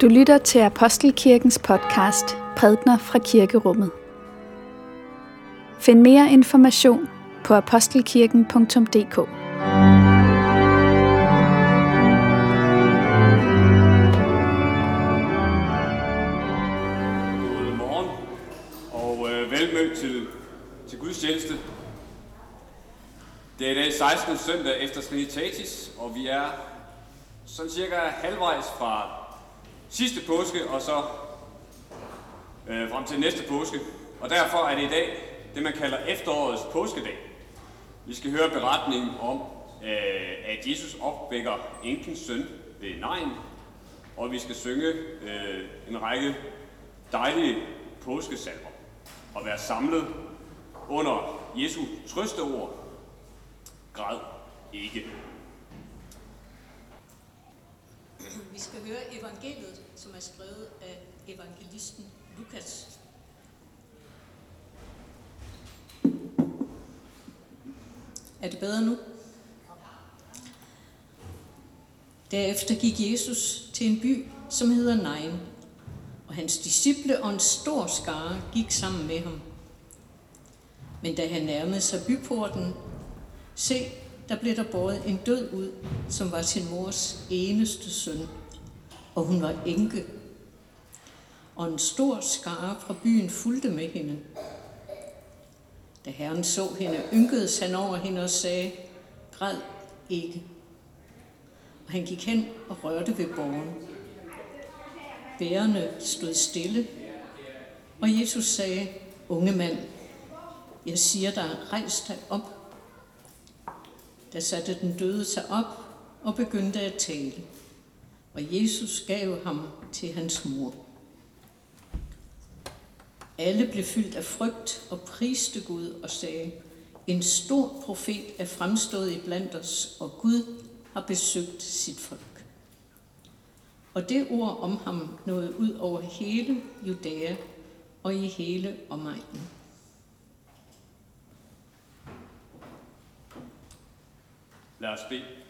Du lytter til Apostelkirkens podcast Prædner fra Kirkerummet. Find mere information på apostelkirken.dk. God morgen og øh, velmødt til, til gudstjeneste. Det er i dag 16. søndag efter Trinitatis, og vi er sådan cirka halvvejs fra sidste påske og så øh, frem til næste påske. Og derfor er det i dag det, man kalder efterårets påskedag. Vi skal høre beretningen om, øh, at Jesus opvækker enkens søn ved Nejen, og vi skal synge øh, en række dejlige påskesalmer og være samlet under Jesu trøsteord. Græd ikke. Vi skal høre evangeliet, som er skrevet af evangelisten Lukas. Er det bedre nu? Derefter gik Jesus til en by, som hedder Nain, og hans disciple og en stor skare gik sammen med ham. Men da han nærmede sig byporten, se, der blev der båret en død ud, som var sin mors eneste søn, og hun var enke. Og en stor skare fra byen fulgte med hende. Da herren så hende, ynkedes han over hende og sagde, græd ikke. Og han gik hen og rørte ved borgen. Bærerne stod stille, og Jesus sagde, unge mand, jeg siger dig, rejs dig op. Da satte den døde sig op og begyndte at tale. Og Jesus gav ham til hans mor. Alle blev fyldt af frygt og priste Gud og sagde, en stor profet er fremstået i blandt os, og Gud har besøgt sit folk. Og det ord om ham nåede ud over hele Judæa og i hele omegnen. Lad os bede.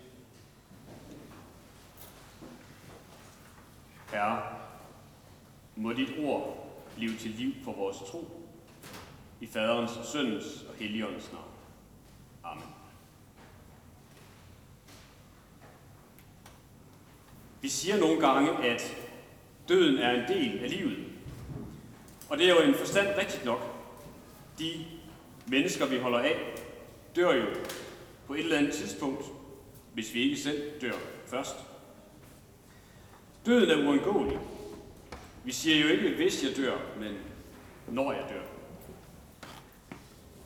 Herre, må dit ord blive til liv for vores tro. I faderens og søndens og helligåndens navn. Amen. Vi siger nogle gange, at døden er en del af livet. Og det er jo en forstand rigtigt nok. De mennesker, vi holder af, dør jo på et eller andet tidspunkt, hvis vi ikke selv dør først. Døden er uundgåelig. Vi siger jo ikke, hvis jeg dør, men når jeg dør.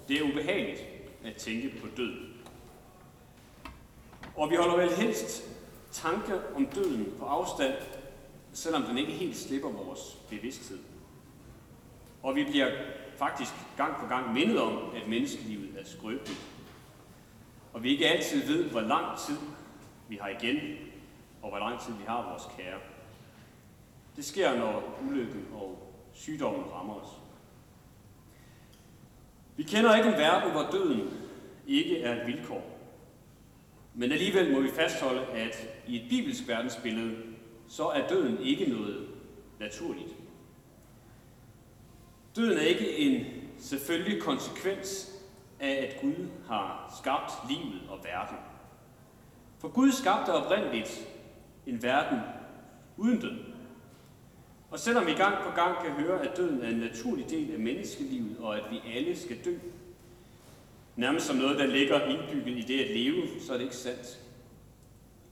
Det er ubehageligt at tænke på død. Og vi holder vel helst tanker om døden på afstand, selvom den ikke helt slipper vores bevidsthed. Og vi bliver faktisk gang på gang mindet om, at menneskelivet er skrøbeligt. Og vi ikke altid ved, hvor lang tid vi har igen, og hvor lang tid vi har vores kære. Det sker, når ulykken og sygdommen rammer os. Vi kender ikke en verden, hvor døden ikke er et vilkår. Men alligevel må vi fastholde, at i et bibelsk verdensbillede, så er døden ikke noget naturligt. Døden er ikke en selvfølgelig konsekvens af, at Gud har skabt livet og verden. For Gud skabte oprindeligt en verden uden død. Og selvom vi gang på gang kan høre, at døden er en naturlig del af menneskelivet, og at vi alle skal dø, nærmest som noget, der ligger indbygget i det at leve, så er det ikke sandt.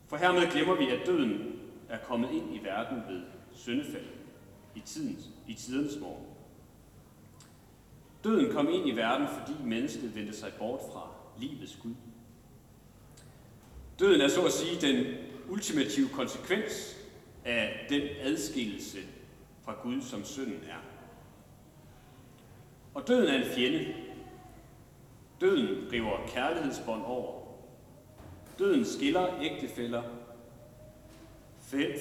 For hermed glemmer vi, at døden er kommet ind i verden ved syndefald i, tidens, i tidens morgen. Døden kom ind i verden, fordi mennesket vendte sig bort fra livets Gud. Døden er så at sige den ultimative konsekvens af den adskillelse fra Gud, som synden er. Og døden er en fjende. Døden river kærlighedsbånd over. Døden skiller ægtefæller,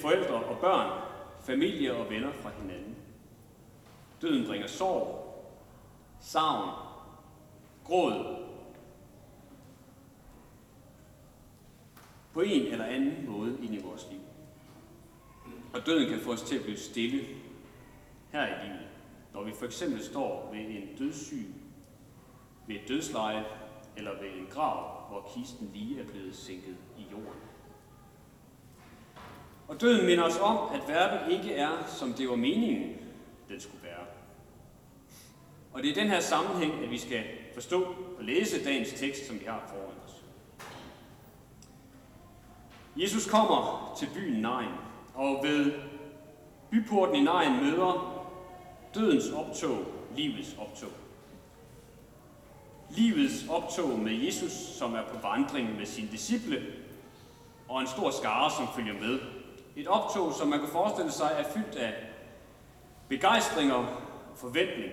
forældre og børn, familie og venner fra hinanden. Døden bringer sorg, savn, gråd. På en eller anden måde ind i vores liv. Og døden kan få os til at blive stille her i livet, når vi for eksempel står ved en dødssyg, ved et dødsleje eller ved en grav, hvor kisten lige er blevet sænket i jorden. Og døden minder os om, at verden ikke er, som det var meningen, den skulle være. Og det er i den her sammenhæng, at vi skal forstå og læse dagens tekst, som vi har foran os. Jesus kommer til byen Nain, og ved byporten i Nain møder dødens optog livets optog. Livets optog med Jesus, som er på vandring med sine disciple, og en stor skare, som følger med. Et optog, som man kan forestille sig, er fyldt af begejstring og forventning.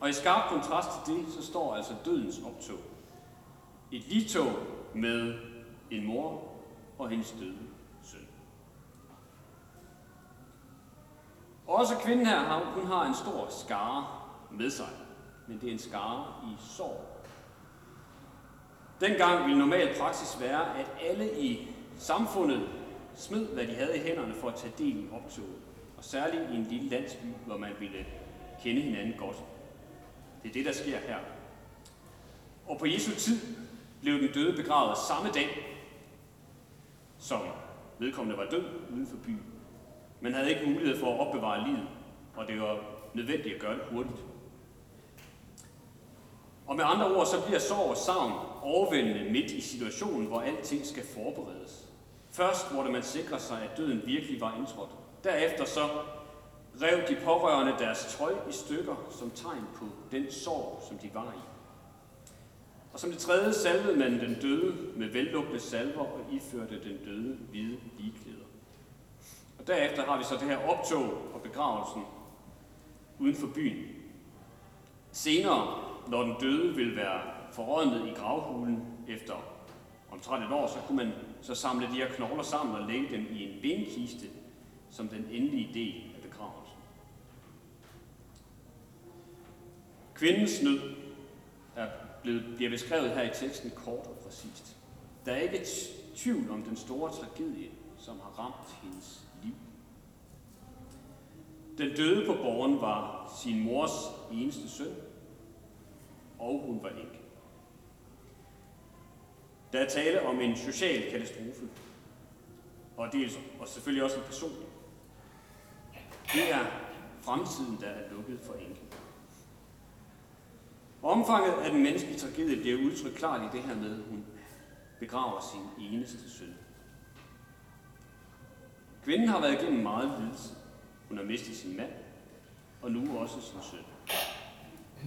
Og i skarp kontrast til det, så står altså dødens optog. Et ligtog med en mor og hendes døde søn. Også kvinden her, hun har en stor skare med sig, men det er en skare i sorg. Dengang ville normal praksis være, at alle i samfundet smed, hvad de havde i hænderne for at tage del i optoget. Og særligt i en lille landsby, hvor man ville kende hinanden godt. Det er det, der sker her. Og på Jesu tid blev den døde begravet samme dag, som vedkommende var død uden for byen. Man havde ikke mulighed for at opbevare livet, og det var nødvendigt at gøre det hurtigt. Og med andre ord, så bliver sorg og savn overvældende midt i situationen, hvor alting skal forberedes. Først måtte man sikre sig, at døden virkelig var indtrådt. Derefter så rev de pårørende deres tøj i stykker som tegn på den sorg, som de var i. Og som det tredje salvede man den døde med vellugtende salver og iførte den døde hvide ligeklæder. Og derefter har vi så det her optog og begravelsen uden for byen. Senere, når den døde vil være forrådnet i gravhulen efter omtrent et år, så kunne man så samle de her knogler sammen og lægge dem i en benkiste som den endelige del af begravelsen. Kvindens nød er bliver beskrevet her i teksten kort og præcist. Der er ikke tvivl om den store tragedie, som har ramt hendes liv. Den døde på borgen var sin mors eneste søn, og hun var ikke. Der er tale om en social katastrofe, og, dels, og selvfølgelig også en personlig. Det er fremtiden, der er lukket for enke. Omfanget af den menneskelige tragedie bliver udtrykt klart i det her med, at hun begraver sin eneste søn. Kvinden har været igennem meget lidelse. Hun har mistet sin mand, og nu også sin søn.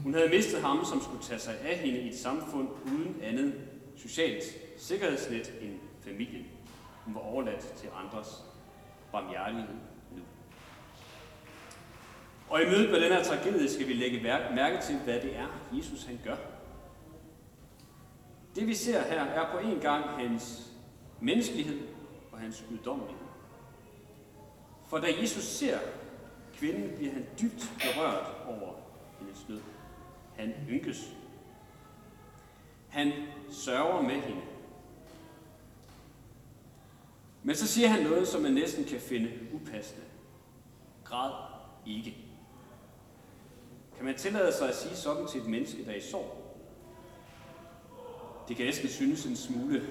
Hun havde mistet ham, som skulle tage sig af hende i et samfund uden andet socialt sikkerhedsnet end familien. Hun var overladt til andres barmhjertighed. Og i mødet med den her tragedie skal vi lægge mærke til, hvad det er, Jesus han gør. Det vi ser her er på en gang hans menneskelighed og hans guddommelighed. For da Jesus ser kvinden, bliver han dybt berørt over hendes nød. Han ynkes. Han sørger med hende. Men så siger han noget, som man næsten kan finde upassende. Græd ikke. Kan man tillade sig at sige sådan til et menneske, der er i sorg? Det kan næsten synes en smule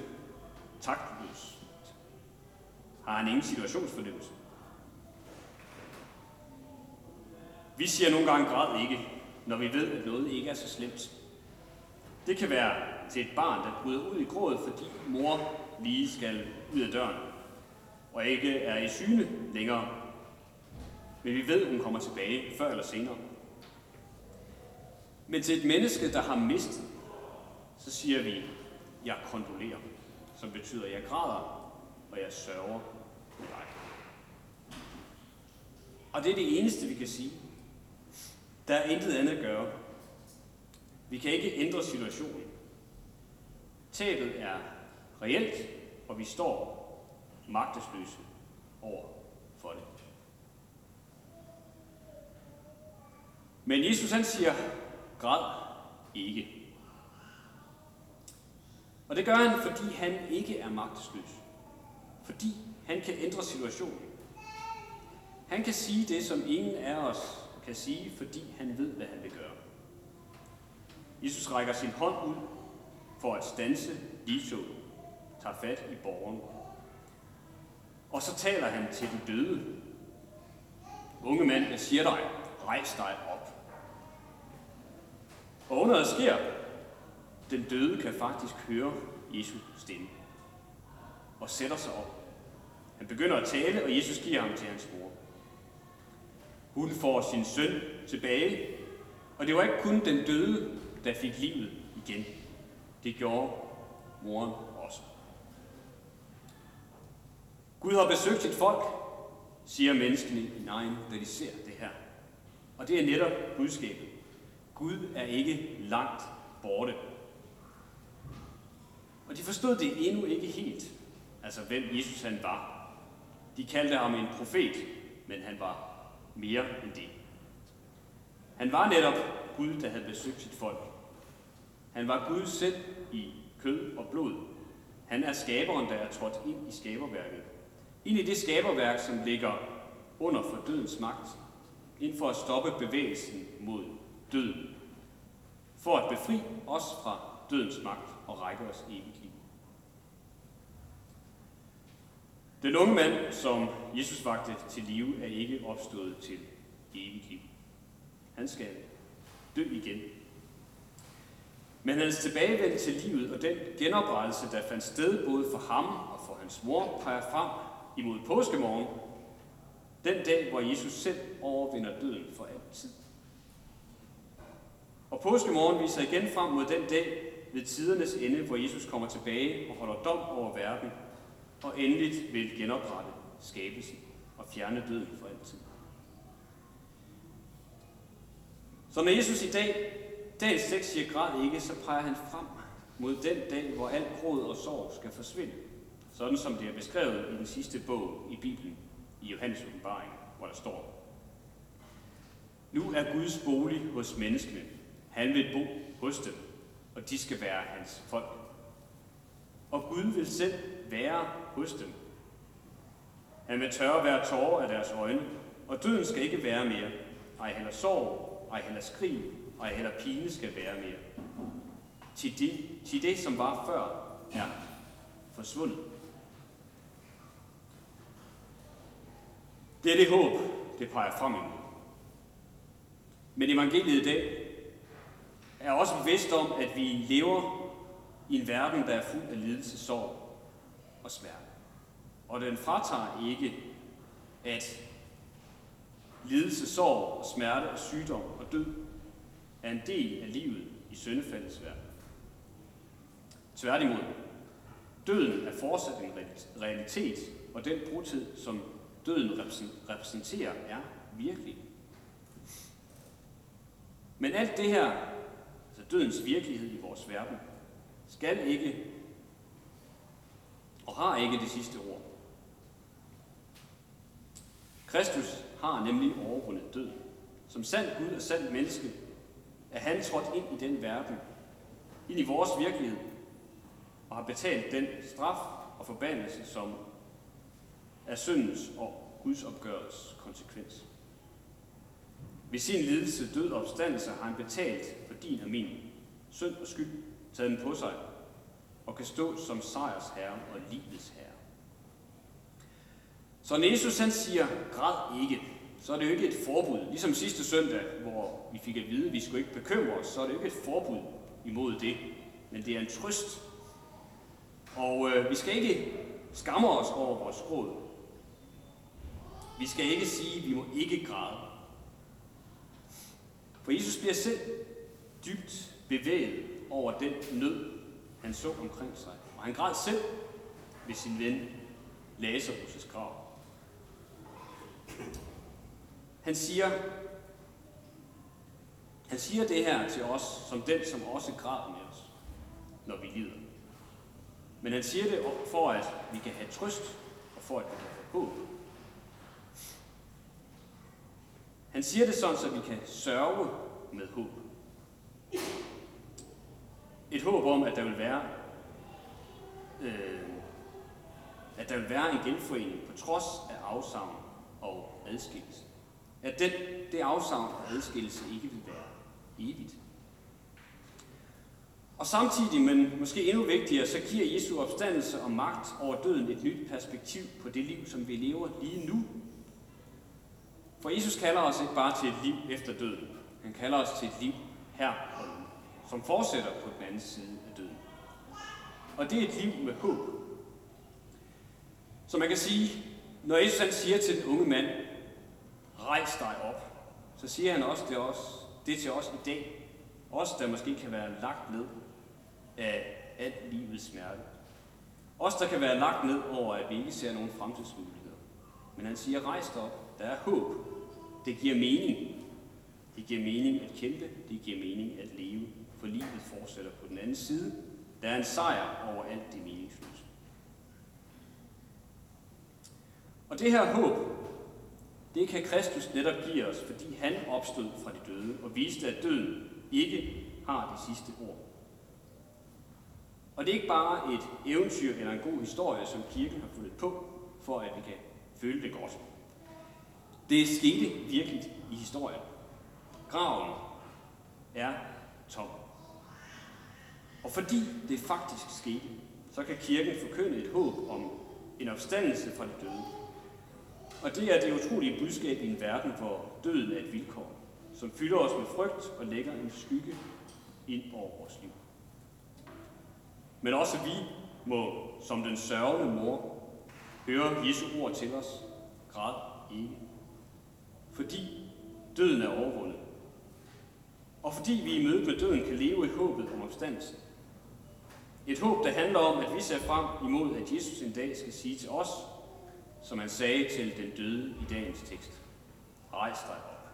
taktløst. Har han ingen situationsfornemmelse? Vi siger nogle gange græd ikke, når vi ved, at noget ikke er så slemt. Det kan være til et barn, der bryder ud i grådet, fordi mor lige skal ud af døren, og ikke er i syne længere. Men vi ved, at hun kommer tilbage før eller senere. Men til et menneske, der har mistet, så siger vi, jeg kondolerer, som betyder, at jeg græder, og jeg sørger med dig. Og det er det eneste, vi kan sige. Der er intet andet at gøre. Vi kan ikke ændre situationen. Tabet er reelt, og vi står magtesløse over for det. Men Jesus han siger, græd ikke. Og det gør han, fordi han ikke er magtesløs. Fordi han kan ændre situationen. Han kan sige det, som ingen af os kan sige, fordi han ved, hvad han vil gøre. Jesus rækker sin hånd ud for at stanse livsåden, tager fat i borgeren. Og så taler han til den døde. Unge mand, jeg siger dig, rejs dig op. Og underet sker, den døde kan faktisk høre Jesu stemme og sætter sig op. Han begynder at tale, og Jesus giver ham til hans mor. Hun får sin søn tilbage, og det var ikke kun den døde, der fik livet igen. Det gjorde moren også. Gud har besøgt sit folk, siger menneskene i Nein, da de ser det her. Og det er netop budskabet. Gud er ikke langt borte. Og de forstod det endnu ikke helt, altså hvem Jesus han var. De kaldte ham en profet, men han var mere end det. Han var netop Gud, der havde besøgt sit folk. Han var Gud selv i kød og blod. Han er skaberen, der er trådt ind i skaberværket. Ind i det skaberværk, som ligger under for dødens magt. Ind for at stoppe bevægelsen mod døden. For at befri os fra dødens magt og række os evigt liv. Den unge mand, som Jesus vagte til live, er ikke opstået til evigt liv. Han skal dø igen. Men hans tilbagevendelse til livet og den genoprettelse, der fandt sted både for ham og for hans mor, peger frem imod påskemorgen, den dag, hvor Jesus selv overvinder døden for altid. Og påskemorgen viser igen frem mod den dag ved tidernes ende, hvor Jesus kommer tilbage og holder dom over verden og endeligt vil genoprette skabelsen og fjerne døden for altid. Så når Jesus i dag, dagens 6 siger græd ikke, så peger han frem mod den dag, hvor alt gråd og sorg skal forsvinde. Sådan som det er beskrevet i den sidste bog i Bibelen, i Johannes åbenbaring, hvor der står, Nu er Guds bolig hos menneskene. Han vil bo hos dem, og de skal være hans folk. Og Gud vil selv være hos dem. Han vil tørre hver tårer af deres øjne, og døden skal ikke være mere. Ej heller sorg, ej heller skrig, ej heller pine skal være mere. Til det, til det, som var før, er forsvundet. Det er det håb, det peger frem imod. Men evangeliet i dag er også bevidst om, at vi lever i en verden, der er fuld af lidelse, sorg og smerte. Og den fratager ikke, at lidelse, sorg og smerte og sygdom og død er en del af livet i syndefaldets verden. Tværtimod, døden er fortsat en realitet, og den brudtid, som døden repræsenterer, er virkelig. Men alt det her, dødens virkelighed i vores verden, skal ikke og har ikke det sidste ord. Kristus har nemlig overvundet døden. Som sand Gud og sand menneske er han trådt ind i den verden, ind i vores virkelighed, og har betalt den straf og forbandelse, som er syndens og Guds opgørets konsekvens. Ved sin lidelse, død og opstandelse har han betalt din og min synd og skyld, taget den på sig og kan stå som sejrsherre og livets herre. Så når Jesus han siger, græd ikke, så er det jo ikke et forbud. Ligesom sidste søndag, hvor vi fik at vide, at vi skulle ikke bekymre os, så er det jo ikke et forbud imod det. Men det er en trøst. Og øh, vi skal ikke skamme os over vores råd. Vi skal ikke sige, at vi må ikke græde. For Jesus bliver selv dybt bevæget over den nød, han så omkring sig. Og han græd selv ved sin ven Lazarus' grav. Han siger, han siger det her til os, som den, som også græder med os, når vi lider. Men han siger det for, at vi kan have trøst, og for, at vi kan have håb. Han siger det sådan, så vi kan sørge med håb. Et håb om, at der vil være øh, at der vil være en genforening på trods af afsavn og adskillelse. At den, det afsavn og adskillelse ikke vil være evigt. Og samtidig, men måske endnu vigtigere, så giver Jesu opstandelse og magt over døden et nyt perspektiv på det liv, som vi lever lige nu. For Jesus kalder os ikke bare til et liv efter døden. Han kalder os til et liv her som fortsætter på den anden side af døden. Og det er et liv med håb. Så man kan sige, når Jesus han siger til den unge mand, rejs dig op, så siger han også det, også, det til os i dag. Os, der måske kan være lagt ned af alt livets smerte. Os, der kan være lagt ned over, at vi ikke ser nogen fremtidsmuligheder. Men han siger, rejs dig op, der er håb. Det giver mening. Det giver mening at kæmpe, det giver mening at leve, for livet fortsætter på den anden side. Der er en sejr over alt det meningsløse. Og det her håb, det kan Kristus netop give os, fordi han opstod fra de døde og viste, at døden ikke har det sidste ord. Og det er ikke bare et eventyr eller en god historie, som kirken har fundet på, for at vi kan føle det godt. Det skete virkelig i historien. Graven er tom. Og fordi det faktisk skete, så kan kirken forkynde et håb om en opstandelse fra de døde. Og det er det utrolige budskab i en verden, hvor døden er et vilkår, som fylder os med frygt og lægger en skygge ind over vores liv. Men også vi må, som den sørgende mor, høre Jesu ord til os. Græd ikke. Fordi døden er overvundet. Og fordi vi i mødet med døden kan leve i håbet om opstandelsen. Et håb, der handler om, at vi ser frem imod, at Jesus en dag skal sige til os, som han sagde til den døde i dagens tekst. Rejs dig op.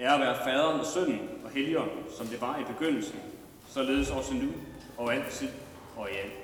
Ære være faderen og sønnen og helligånden, som det var i begyndelsen, således også nu og altid og i alt